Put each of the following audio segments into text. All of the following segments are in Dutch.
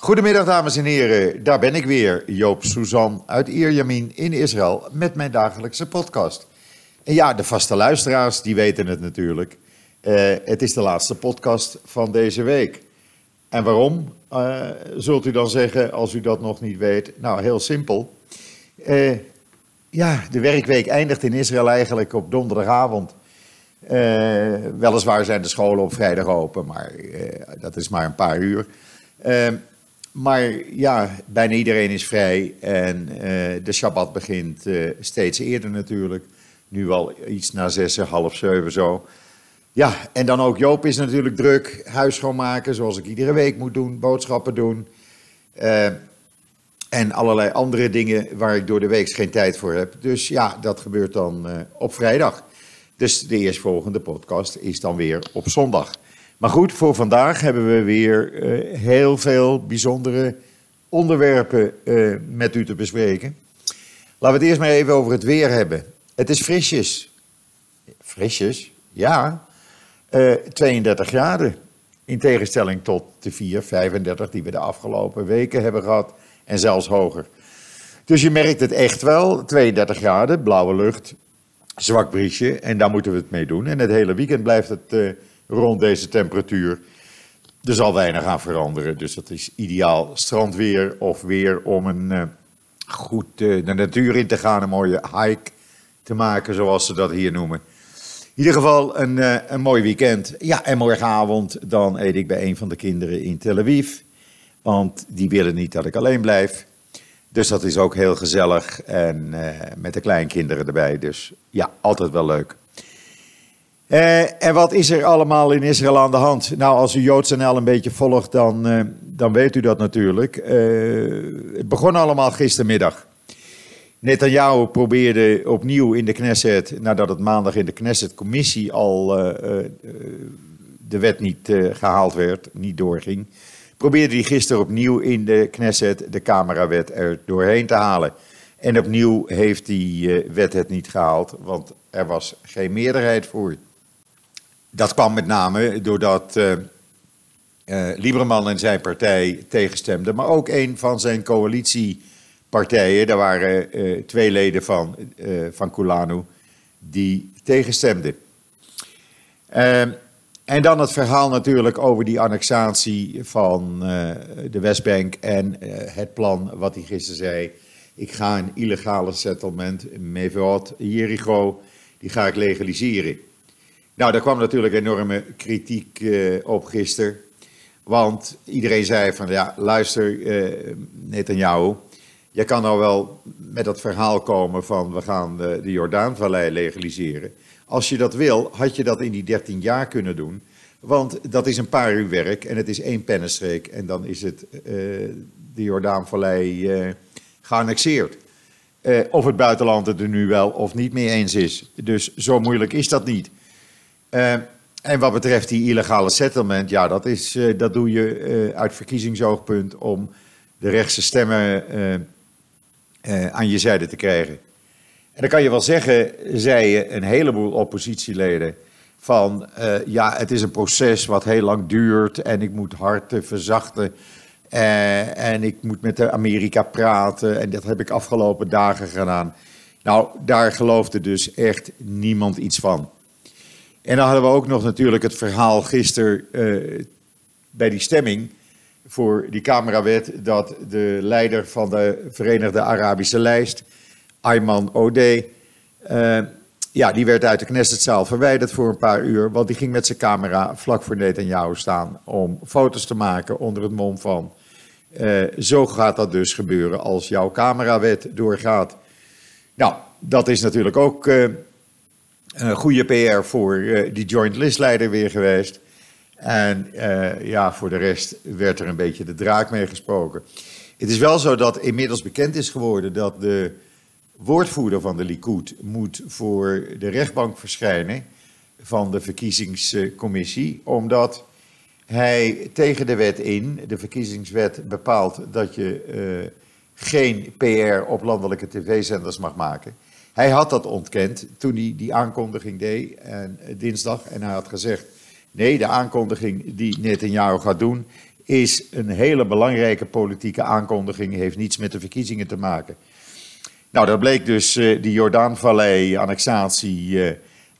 Goedemiddag dames en heren, daar ben ik weer, Joop Suzan uit Ierjamin in Israël met mijn dagelijkse podcast. En ja, de vaste luisteraars die weten het natuurlijk. Uh, het is de laatste podcast van deze week. En waarom, uh, zult u dan zeggen als u dat nog niet weet? Nou, heel simpel. Uh, ja, de werkweek eindigt in Israël eigenlijk op donderdagavond. weliswaar zijn de scholen op vrijdag open, maar dat is maar een paar uur. Maar ja, bijna iedereen is vrij en uh, de Shabbat begint uh, steeds eerder natuurlijk. Nu al iets na zes, half zeven zo. Ja, en dan ook Joop is natuurlijk druk. Huis schoonmaken, zoals ik iedere week moet doen. Boodschappen doen. Uh, en allerlei andere dingen waar ik door de week geen tijd voor heb. Dus ja, dat gebeurt dan op vrijdag. Dus de eerstvolgende podcast is dan weer op zondag. Maar goed, voor vandaag hebben we weer uh, heel veel bijzondere onderwerpen uh, met u te bespreken. Laten we het eerst maar even over het weer hebben. Het is frisjes. Frisjes? Ja. Uh, eh, 32 graden. In tegenstelling tot de 4, 35 die we de afgelopen weken hebben gehad. En zelfs hoger. Dus je merkt het echt wel. 32 graden, blauwe lucht, zwak briesje. En daar moeten we het mee doen. En het hele weekend blijft het rond deze temperatuur. Er zal weinig aan veranderen, dus dat is ideaal strandweer of weer om een uh, goed uh, de natuur in te gaan, een mooie hike te maken, zoals ze dat hier noemen. In ieder geval een, uh, een mooi weekend. Ja, en morgenavond dan eet ik bij een van de kinderen in Tel Aviv, want die willen niet dat ik alleen blijf. Dus dat is ook heel gezellig en met de kleinkinderen erbij, dus ja, altijd wel leuk. Uh, en wat is er allemaal in Israël aan de hand? Nou, als u Joods NL een beetje volgt, dan, uh, dan weet u dat natuurlijk. Uh, het begon allemaal gistermiddag. Netanyahu probeerde opnieuw in de Knesset, nadat het maandag in de Knesset-commissie al de wet niet gehaald werd, niet doorging, probeerde hij gisteren opnieuw in de Knesset de camerawet er doorheen te halen. En opnieuw heeft die wet het niet gehaald, want er was geen meerderheid voor. Dat kwam met name doordat uh, Lieberman en zijn partij tegenstemden, maar ook een van zijn coalitiepartijen, daar waren uh, twee leden van, van Kulanu, die tegenstemden. en dan het verhaal natuurlijk over die annexatie van de Westbank en het plan wat hij gisteren zei. Ik ga een illegale settlement, Meveot, Jericho, die ga ik legaliseren. Nou, daar kwam natuurlijk enorme kritiek uh, op gisteren. Want iedereen zei van, ja, luister, uh, Netanyahu, je kan nou wel met dat verhaal komen van we gaan de, de Jordaanvallei legaliseren. Als je dat wil, had je dat in die 13 jaar kunnen doen. Want dat is een paar uur werk en het is één pennenstreek en dan is het de Jordaanvallei geannexeerd. Of het buitenland het er nu wel of niet mee eens is. Dus zo moeilijk is dat niet. Uh, en wat betreft die illegale settlement, ja, dat, is, uh, dat doe je uh, uit verkiezingsoogpunt om de rechtse stemmen aan je zijde te krijgen. En dan kan je wel zeggen, zeiden een heleboel oppositieleden, van ja, het is een proces wat heel lang duurt en ik moet hard verzachten. en ik moet met Amerika praten en dat heb ik afgelopen dagen gedaan. Nou, daar geloofde dus echt niemand iets van. En dan hadden we ook nog natuurlijk het verhaal gisteren uh, bij die stemming voor die camerawet dat de leider van de Verenigde Arabische Lijst, Ayman Ode, uh, ja, die werd uit de Knessetzaal verwijderd voor een paar uur, want die ging met zijn camera vlak voor Netanyahu staan om foto's te maken onder het mom van uh, zo gaat dat dus gebeuren als jouw camerawet doorgaat. Nou, dat is natuurlijk ook goede PR voor uh, die joint listleider weer geweest. En uh, ja, voor de rest werd er een beetje de draak mee gesproken. Het is wel zo dat inmiddels bekend is geworden dat de woordvoerder van de Likud moet voor de rechtbank verschijnen van de verkiezingscommissie, omdat hij tegen de wet in, de verkiezingswet bepaalt dat je uh, geen PR op landelijke tv-zenders mag maken. Hij had dat ontkend toen hij die aankondiging deed en, eh, dinsdag. En hij had gezegd, nee, de aankondiging die Netanyahu gaat doen, is een hele belangrijke politieke aankondiging, heeft niets met de verkiezingen te maken. Nou, dat bleek dus uh, die Jordaanvallei-annexatie uh,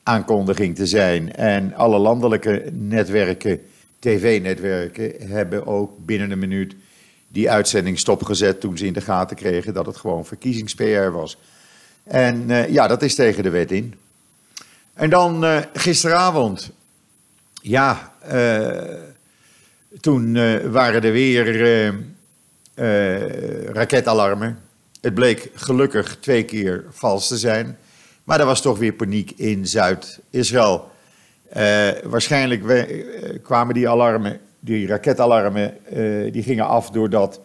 aankondiging te zijn. En alle landelijke netwerken, tv-netwerken, hebben ook binnen een minuut die uitzending stopgezet toen ze in de gaten kregen dat het gewoon verkiezings-PR was. En uh, ja, dat is tegen de wet in. En dan uh, gisteravond, ja, uh, toen waren er weer raketalarmen. Het bleek gelukkig twee keer vals te zijn. Maar er was toch weer paniek in Zuid-Israël. waarschijnlijk kwamen die alarmen die raketalarmen die gingen af doordat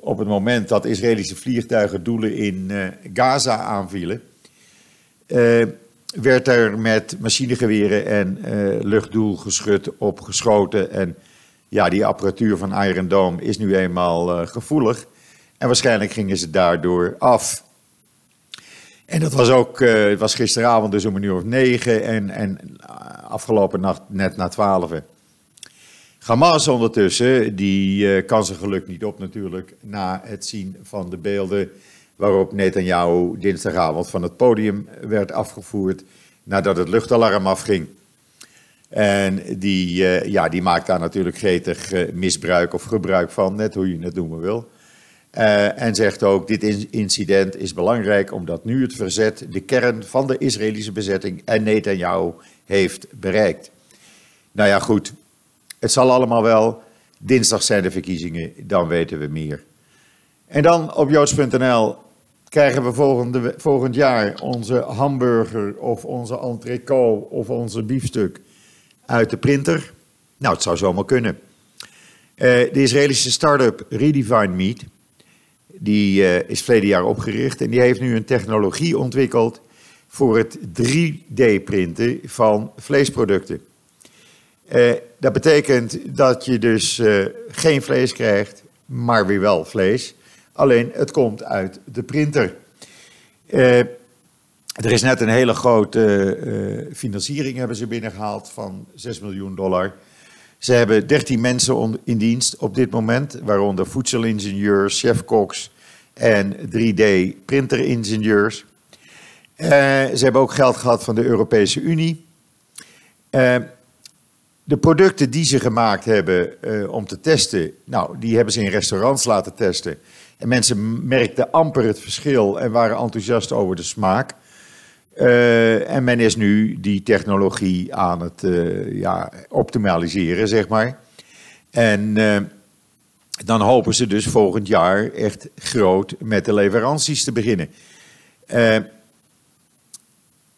op het moment dat Israëlische vliegtuigen doelen in uh, Gaza aanvielen, werd er met machinegeweren en luchtdoelgeschut op geschoten. En ja, die apparatuur van Iron Dome is nu eenmaal gevoelig. En waarschijnlijk gingen ze daardoor af. En dat was ook, het was gisteravond dus om een uur of negen en, en afgelopen nacht net na twaalf. Hamas ondertussen, die uh, kan zijn geluk niet op natuurlijk na het zien van de beelden waarop Netanyahu dinsdagavond van het podium werd afgevoerd nadat het luchtalarm afging. En die, uh, ja, die maakt daar natuurlijk gretig uh, misbruik of gebruik van, net hoe je het noemen wil. en zegt ook, dit incident is belangrijk omdat nu het verzet de kern van de Israëlische bezetting en Netanyahu heeft bereikt. Nou ja, goed, het zal allemaal wel. Dinsdag zijn de verkiezingen, dan weten we meer. En dan op joods.nl krijgen we volgende, volgend jaar onze hamburger of onze entrecote of onze biefstuk uit de printer. Nou, het zou zomaar kunnen. Uh, de Israëlische start-up Redefine Meat, die uh, is verleden jaar opgericht en die heeft nu een technologie ontwikkeld voor het 3D-printen van vleesproducten. Uh, dat betekent dat je dus uh, geen vlees krijgt, maar weer wel vlees. Alleen het komt uit de printer. Uh, er is net een hele grote financiering hebben ze binnengehaald van 6 miljoen dollar. Ze hebben 13 mensen in dienst op dit moment, waaronder voedselingenieurs, chefkoks en 3D-printeringenieurs. ze hebben ook geld gehad van de Europese Unie. De producten die ze gemaakt hebben uh, om te testen, nou, die hebben ze in restaurants laten testen. En mensen merkten amper het verschil en waren enthousiast over de smaak. Uh, en men is nu die technologie aan het uh, ja, optimaliseren, zeg maar. En dan hopen ze dus volgend jaar echt groot met de leveranties te beginnen.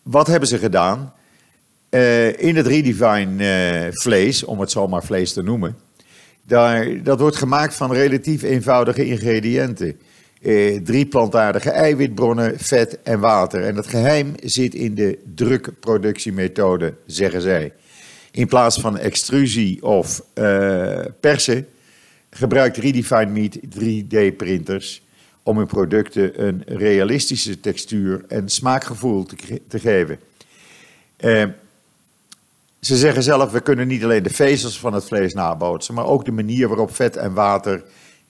wat hebben ze gedaan? Uh, in het Redefine uh, vlees, om het zomaar vlees te noemen, daar, dat wordt gemaakt van relatief eenvoudige ingrediënten. Uh, drie plantaardige eiwitbronnen, vet en water. En het geheim zit in de drukproductiemethode, zeggen zij. In plaats van extrusie of persen gebruikt Redefine Meat 3D-printers om hun producten een realistische textuur en smaakgevoel te, te geven. Ze zeggen zelf, we kunnen niet alleen de vezels van het vlees nabootsen, maar ook de manier waarop vet en water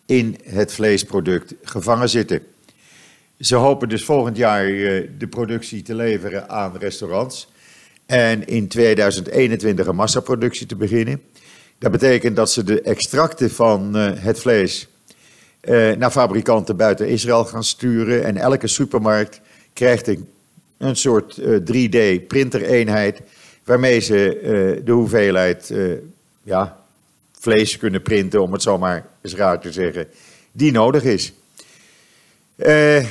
in het vleesproduct gevangen zitten. Ze hopen dus volgend jaar eh, de productie te leveren aan restaurants en in 2021 een massaproductie te beginnen. Dat betekent dat ze de extracten van eh, het vlees eh, naar fabrikanten buiten Israël gaan sturen en elke supermarkt krijgt een, een soort 3D-printereenheid waarmee ze uh, de hoeveelheid uh, ja, vlees kunnen printen, om het zo maar eens raar te zeggen, die nodig is. Uh,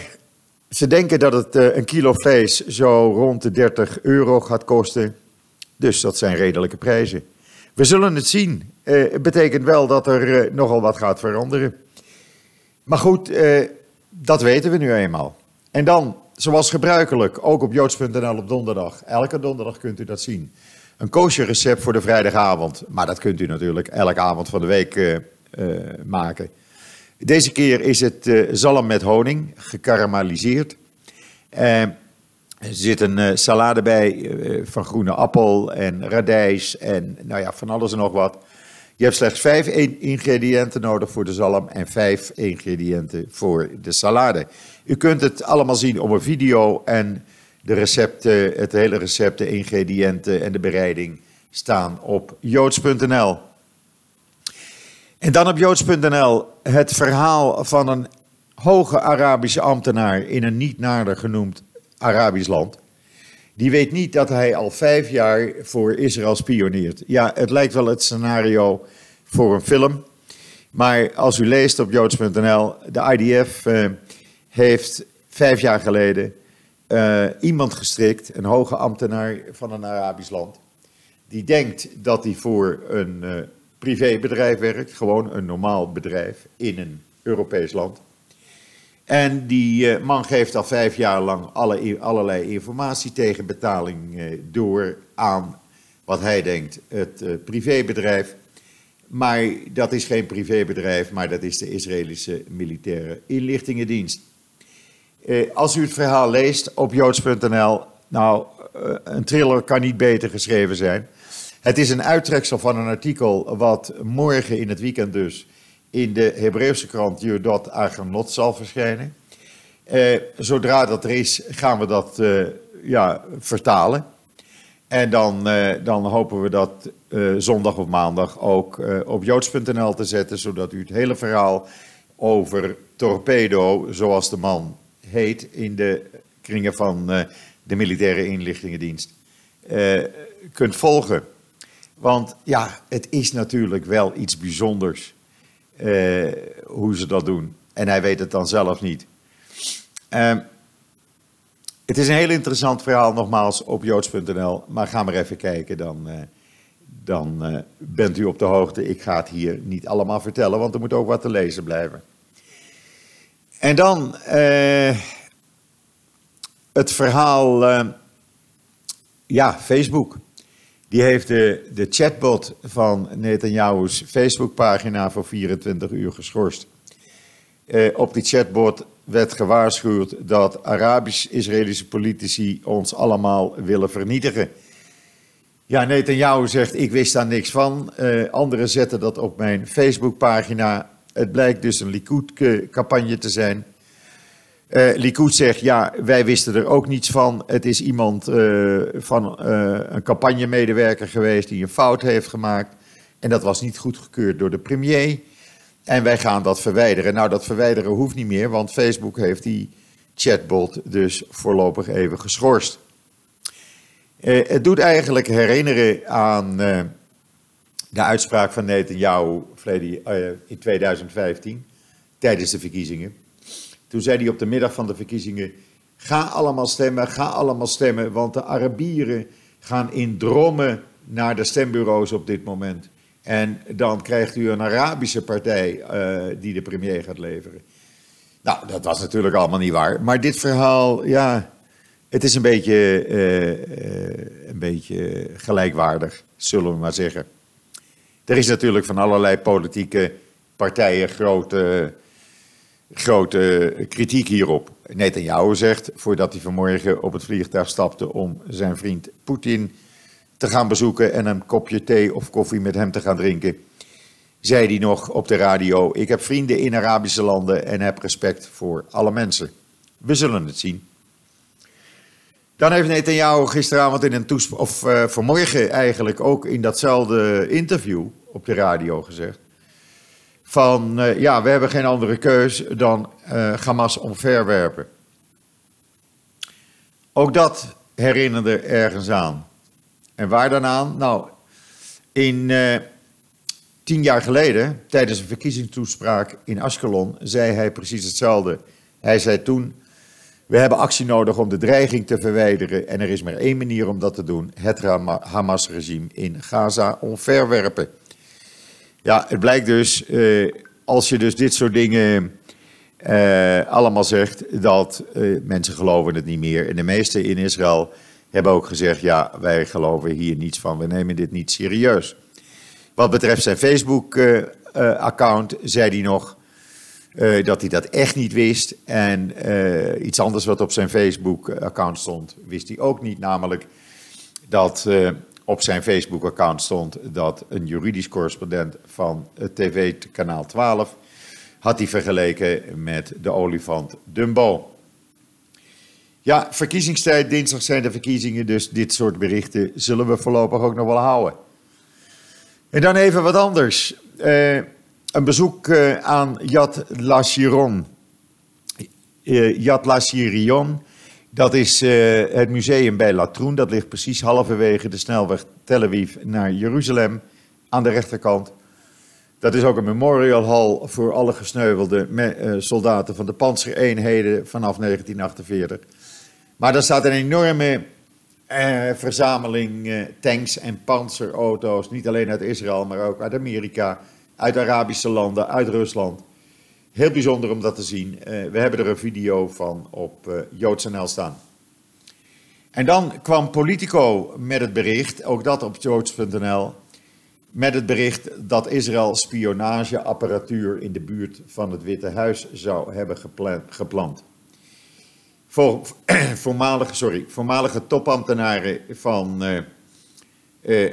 ze denken dat het een kilo vlees zo rond de 30 euro gaat kosten. Dus dat zijn redelijke prijzen. We zullen het zien. het betekent wel dat er nogal wat gaat veranderen. Maar goed, dat weten we nu eenmaal. En dan zoals gebruikelijk, ook op joods.nl op donderdag. Elke donderdag kunt u dat zien. Een kosher recept voor de vrijdagavond. Maar dat kunt u natuurlijk elke avond van de week uh, uh, maken. Deze keer is het uh, zalm met honing, gekarameliseerd. er zit een salade bij van groene appel en radijs en nou ja, van alles en nog wat. Je hebt slechts vijf ingrediënten nodig voor de zalm en vijf ingrediënten voor de salade. U kunt het allemaal zien op een video en de recepten, het hele recept, de ingrediënten en de bereiding staan op joods.nl. En dan op joods.nl het verhaal van een hoge Arabische ambtenaar in een niet nader genoemd Arabisch land. Die weet niet dat hij al vijf jaar voor Israël spioneert. Ja, het lijkt wel het scenario voor een film. Maar als u leest op joods.nl, de IDF eh, heeft vijf jaar geleden uh, iemand gestrikt, een hoge ambtenaar van een Arabisch land, die denkt dat hij voor een uh, privébedrijf werkt, gewoon een normaal bedrijf in een Europees land. En die uh, man geeft al vijf jaar lang alle, allerlei informatie tegen betaling door aan wat hij denkt het privébedrijf. Maar dat is geen privébedrijf, maar dat is de Israëlische militaire inlichtingendienst. Eh, als u het verhaal leest op joods.nl, nou, eh, een thriller kan niet beter geschreven zijn. Het is een uittreksel van een artikel wat morgen in het weekend dus in de Hebreeuwse krant Judot Aganot zal verschijnen. Eh, zodra dat er is, gaan we dat uh, ja, vertalen. En dan, uh, dan hopen we dat zondag of maandag ook op joods.nl te zetten, zodat u het hele verhaal over Torpedo, zoals de man heet in de kringen van de militaire inlichtingendienst, kunt volgen. Want ja, het is natuurlijk wel iets bijzonders uh, hoe ze dat doen. En hij weet het dan zelf niet. Ehm, het is een heel interessant verhaal, nogmaals, op joods.nl. Maar ga maar even kijken, dan, dan bent u op de hoogte. Ik ga het hier niet allemaal vertellen, want er moet ook wat te lezen blijven. En dan het verhaal, ja, Facebook. Die heeft de, de chatbot van Netanyahu's Facebookpagina voor 24 uur geschorst. Uh, op die chatbot werd gewaarschuwd dat Arabisch-Israëlische politici ons allemaal willen vernietigen. Ja, Netanyahu zegt, ik wist daar niks van. Uh, anderen zetten dat op mijn Facebookpagina. Het blijkt dus een Likud-campagne te zijn. Uh, Likud zegt, ja, wij wisten er ook niets van. Het is iemand uh, van uh, een campagnemedewerker geweest die een fout heeft gemaakt. En dat was niet goedgekeurd door de premier. En wij gaan dat verwijderen. Nou, dat verwijderen hoeft niet meer, want Facebook heeft die chatbot dus voorlopig even geschorst. het doet eigenlijk herinneren aan de uitspraak van Netanyahu in 2015 tijdens de verkiezingen. Toen zei hij op de middag van de verkiezingen: Ga allemaal stemmen, ga allemaal stemmen, want de Arabieren gaan in drommen naar de stembureaus op dit moment. En dan krijgt u een Arabische partij uh, die de premier gaat leveren. Nou, dat was natuurlijk allemaal niet waar. Maar dit verhaal, ja, het is een beetje, uh, uh, een beetje gelijkwaardig, zullen we maar zeggen. Er is natuurlijk van allerlei politieke partijen grote, grote kritiek hierop. Netanyahu zegt, voordat hij vanmorgen op het vliegtuig stapte om zijn vriend Poetin te gaan bezoeken en een kopje thee of koffie met hem te gaan drinken, zei hij nog op de radio: Ik heb vrienden in Arabische landen en heb respect voor alle mensen. We zullen het zien. Dan heeft Netanyahu gisteravond in een toespraak, of uh, vanmorgen eigenlijk ook in datzelfde interview op de radio gezegd: van uh, ja, we hebben geen andere keus dan uh, Hamas omverwerpen. Ook dat herinnerde ergens aan. En waar dan aan? Nou, in uh, tien jaar geleden, tijdens een verkiezingstoespraak in Ashkelon, zei hij precies hetzelfde. Hij zei toen: We hebben actie nodig om de dreiging te verwijderen. En er is maar één manier om dat te doen: het Hamas-regime in Gaza omverwerpen. Ja, het blijkt dus, uh, als je dus dit soort dingen uh, allemaal zegt, dat uh, mensen geloven het niet meer. En de meesten in Israël hebben ook gezegd, ja, wij geloven hier niets van, we nemen dit niet serieus. Wat betreft zijn Facebook-account zei hij nog dat hij dat echt niet wist. En iets anders wat op zijn Facebook-account stond, wist hij ook niet, namelijk dat op zijn Facebook-account stond dat een juridisch correspondent van het tv-kanaal 12 had hij vergeleken met de olifant Dumbo. Ja, verkiezingstijd, dinsdag zijn de verkiezingen, dus dit soort berichten zullen we voorlopig ook nog wel houden. En dan even wat anders. Uh, een bezoek uh, aan Yad Lachiron. Uh, Yad Lachirion, dat is het museum bij Latroen. Dat ligt precies halverwege de snelweg Tel Aviv naar Jeruzalem aan de rechterkant. Dat is ook een memorial hall voor alle gesneuvelde soldaten van de panzereenheden vanaf 1948. Maar daar staat een enorme eh, verzameling eh, tanks en panzerauto's, niet alleen uit Israël, maar ook uit Amerika, uit Arabische landen, uit Rusland. Heel bijzonder om dat te zien. Uh, we hebben er een video van op uh, JoodsNL staan. En dan kwam Politico met het bericht, ook dat op joods.nl, met het bericht dat Israël spionageapparatuur in de buurt van het Witte Huis zou hebben gepland voor, voormalige, sorry, voormalige topambtenaren van uh,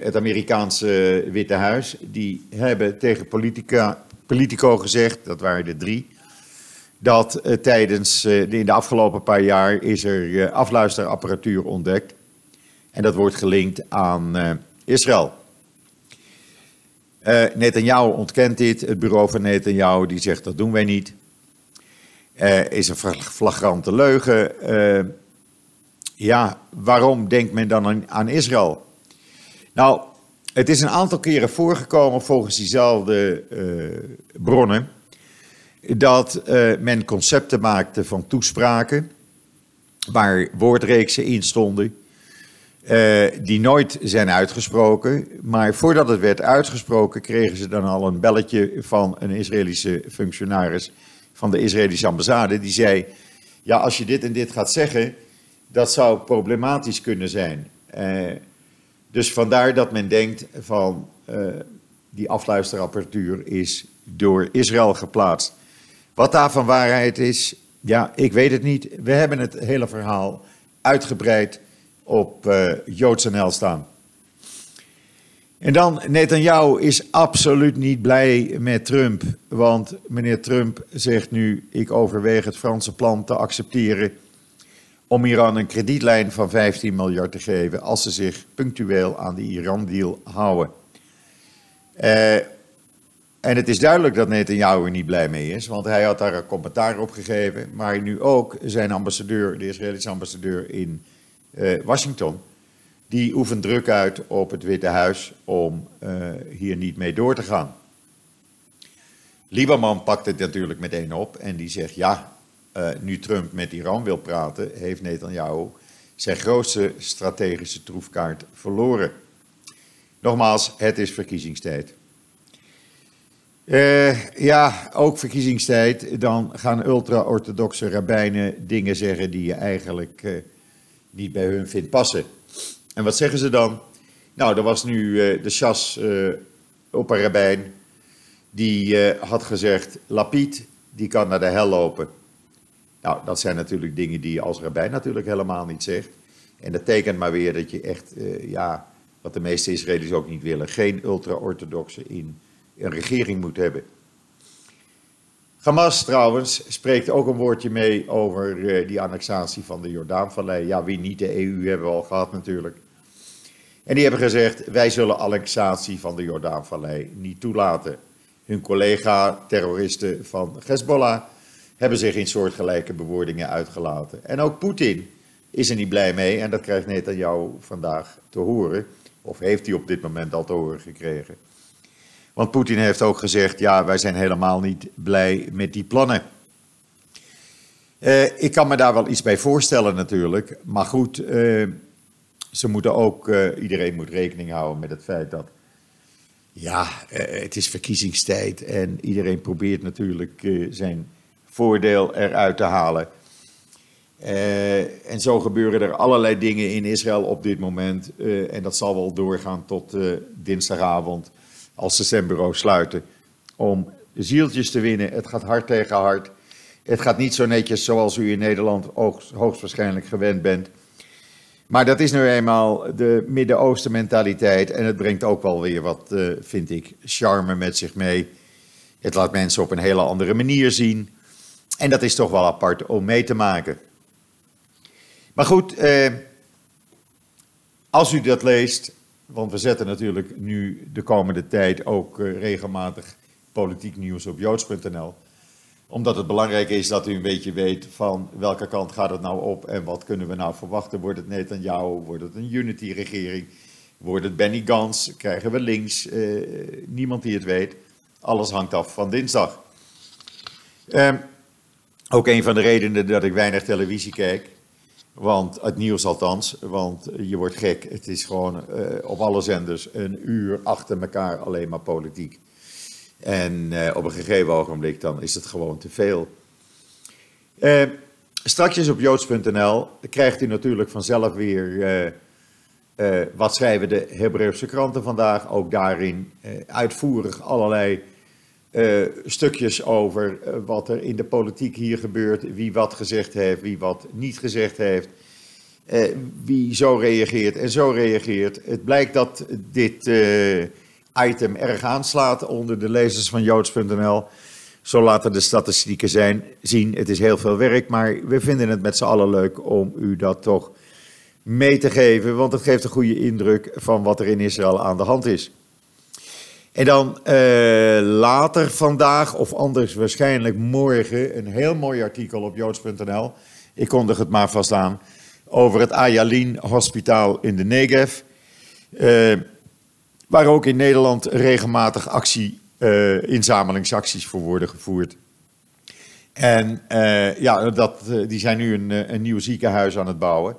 het Amerikaanse Witte Huis, die hebben tegen politica, Politico gezegd, dat waren er drie, dat uh, tijdens de, in de afgelopen paar jaar is er afluisterapparatuur ontdekt. En dat wordt gelinkt aan Israël. Netanyahu ontkent dit, het bureau van Netanyahu die zegt dat doen wij niet. Uh, is een flagrante leugen. Uh, ja, waarom denkt men dan aan, Israël? Nou, het is een aantal keren voorgekomen volgens diezelfde uh, bronnen dat men concepten maakte van toespraken waar woordreeksen in stonden. die nooit zijn uitgesproken. Maar voordat het werd uitgesproken, kregen ze dan al een belletje van een Israëlische functionaris van de Israëlische ambassade, die zei: Ja, als je dit en dit gaat zeggen, dat zou problematisch kunnen zijn. Dus vandaar dat men denkt van uh, die afluisterapparatuur is door Israël geplaatst. Wat daarvan waarheid is, ja, ik weet het niet. We hebben het hele verhaal uitgebreid op uh, JoodsNL staan. En dan, Netanyahu is absoluut niet blij met Trump. Want meneer Trump zegt nu: Ik overweeg het Franse plan te accepteren. Om Iran een kredietlijn van 15 miljard te geven. als ze zich punctueel aan de Iran-deal houden. Uh, en het is duidelijk dat Netanyahu er niet blij mee is, want hij had daar een commentaar op gegeven. Maar nu ook zijn ambassadeur, de Israëlische ambassadeur in uh, Washington die oefent druk uit op het Witte Huis om uh, hier niet mee door te gaan. Lieberman pakt het natuurlijk meteen op en die zegt ja, uh, nu Trump met Iran wil praten, heeft Netanyahu zijn grootste strategische troefkaart verloren. Nogmaals, het is verkiezingstijd. Uh, ja, ook verkiezingstijd. Dan gaan ultra-orthodoxe rabbijnen dingen zeggen die je eigenlijk uh, niet bij hun vindt passen. En wat zeggen ze dan? Nou, er was nu de Shas uh, op een rabbijn. Die had gezegd, Lapid, die kan naar de hel lopen. Nou, dat zijn natuurlijk dingen die je als rabbijn natuurlijk helemaal niet zegt. En dat tekent maar weer dat je echt, ja, wat de meeste Israëli's ook niet willen, geen ultra-orthodoxe in een regering moet hebben. Hamas trouwens spreekt ook een woordje mee over uh, die annexatie van de Jordaanvallei. Ja, wie niet, de EU hebben we al gehad natuurlijk. En die hebben gezegd, wij zullen annexatie van de Jordaanvallei niet toelaten. Hun collega-terroristen van Hezbollah hebben zich in soortgelijke bewoordingen uitgelaten. En ook Poetin is er niet blij mee en dat krijgt Netanyahu vandaag te horen. Of heeft hij op dit moment al te horen gekregen. Want Poetin heeft ook gezegd, ja, wij zijn helemaal niet blij met die plannen. Uh, ik kan me daar wel iets bij voorstellen natuurlijk. Maar goed, uh, ze moeten ook, uh, iedereen moet rekening houden met het feit dat, ja, het is verkiezingstijd en iedereen probeert natuurlijk zijn voordeel eruit te halen. en zo gebeuren er allerlei dingen in Israël op dit moment. en dat zal wel doorgaan tot dinsdagavond als de stembureaus sluiten, om zieltjes te winnen. Het gaat hard tegen hard. Het gaat niet zo netjes zoals u in Nederland hoogstwaarschijnlijk gewend bent. Maar dat is nu eenmaal de Midden-Oosten mentaliteit en het brengt ook wel weer wat, vind ik, charme met zich mee. Het laat mensen op een hele andere manier zien. En dat is toch wel apart om mee te maken. Maar goed, eh, als u dat leest, want we zetten natuurlijk nu de komende tijd ook eh, regelmatig politiek nieuws op joods.nl. Omdat het belangrijk is dat u een beetje weet van welke kant gaat het nou op en wat kunnen we nou verwachten. Wordt het Netanyahu, wordt het een unity-regering, wordt het Benny Gans, krijgen we links, eh, niemand die het weet. Alles hangt af van dinsdag. Eh, ook een van de redenen dat ik weinig televisie kijk. Want het nieuws althans, want je wordt gek. Het is gewoon uh, op alle zenders een uur achter elkaar alleen maar politiek. En uh, op een gegeven ogenblik dan is het gewoon te veel. Uh, straks op joods.nl krijgt u natuurlijk vanzelf weer wat schrijven de Hebreeuwse kranten vandaag. Ook daarin uitvoerig allerlei uh, stukjes over uh, wat er in de politiek hier gebeurt, wie wat gezegd heeft, wie wat niet gezegd heeft, uh, wie zo reageert en zo reageert. Het blijkt dat dit item erg aanslaat onder de lezers van joods.nl. Zo laten de statistieken zijn, zien. Het is heel veel werk, maar we vinden het met z'n allen leuk om u dat toch mee te geven, want het geeft een goede indruk van wat er in Israël aan de hand is. En dan uh, later vandaag, of anders waarschijnlijk morgen, een heel mooi artikel op joods.nl. Ik kondig het maar vast aan. Over het Ayalin Hospitaal in de Negev. Uh, waar ook in Nederland regelmatig actie, uh, inzamelingsacties voor worden gevoerd. En ja, dat, die zijn nu een, een nieuw ziekenhuis aan het bouwen.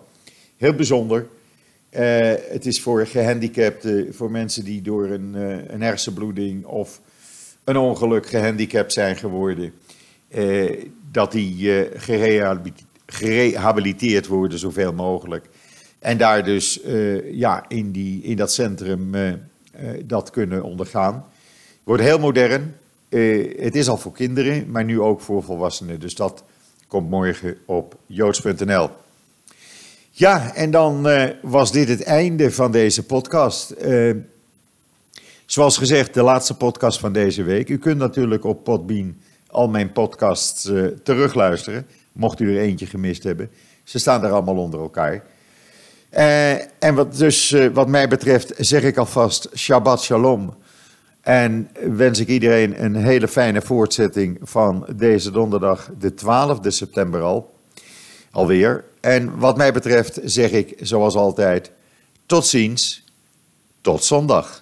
Heel bijzonder. Uh, het is voor gehandicapten, voor mensen die door een, uh, een hersenbloeding of een ongeluk gehandicapt zijn geworden, uh, dat die gerehabiliteerd worden zoveel mogelijk. En daar dus ja, in, die, in dat centrum dat kunnen ondergaan. Wordt heel modern. het is al voor kinderen, maar nu ook voor volwassenen. Dus dat komt morgen op joods.nl. Ja, en dan uh, was dit het einde van deze podcast. Uh, zoals gezegd, de laatste podcast van deze week. U kunt natuurlijk op Podbean al mijn podcasts uh, terugluisteren, mocht u er eentje gemist hebben. Ze staan daar allemaal onder elkaar. en wat, dus wat mij betreft zeg ik alvast Shabbat Shalom. En wens ik iedereen een hele fijne voortzetting van deze donderdag, de 12e september al. Alweer. En wat mij betreft zeg ik, zoals altijd, tot ziens, tot zondag.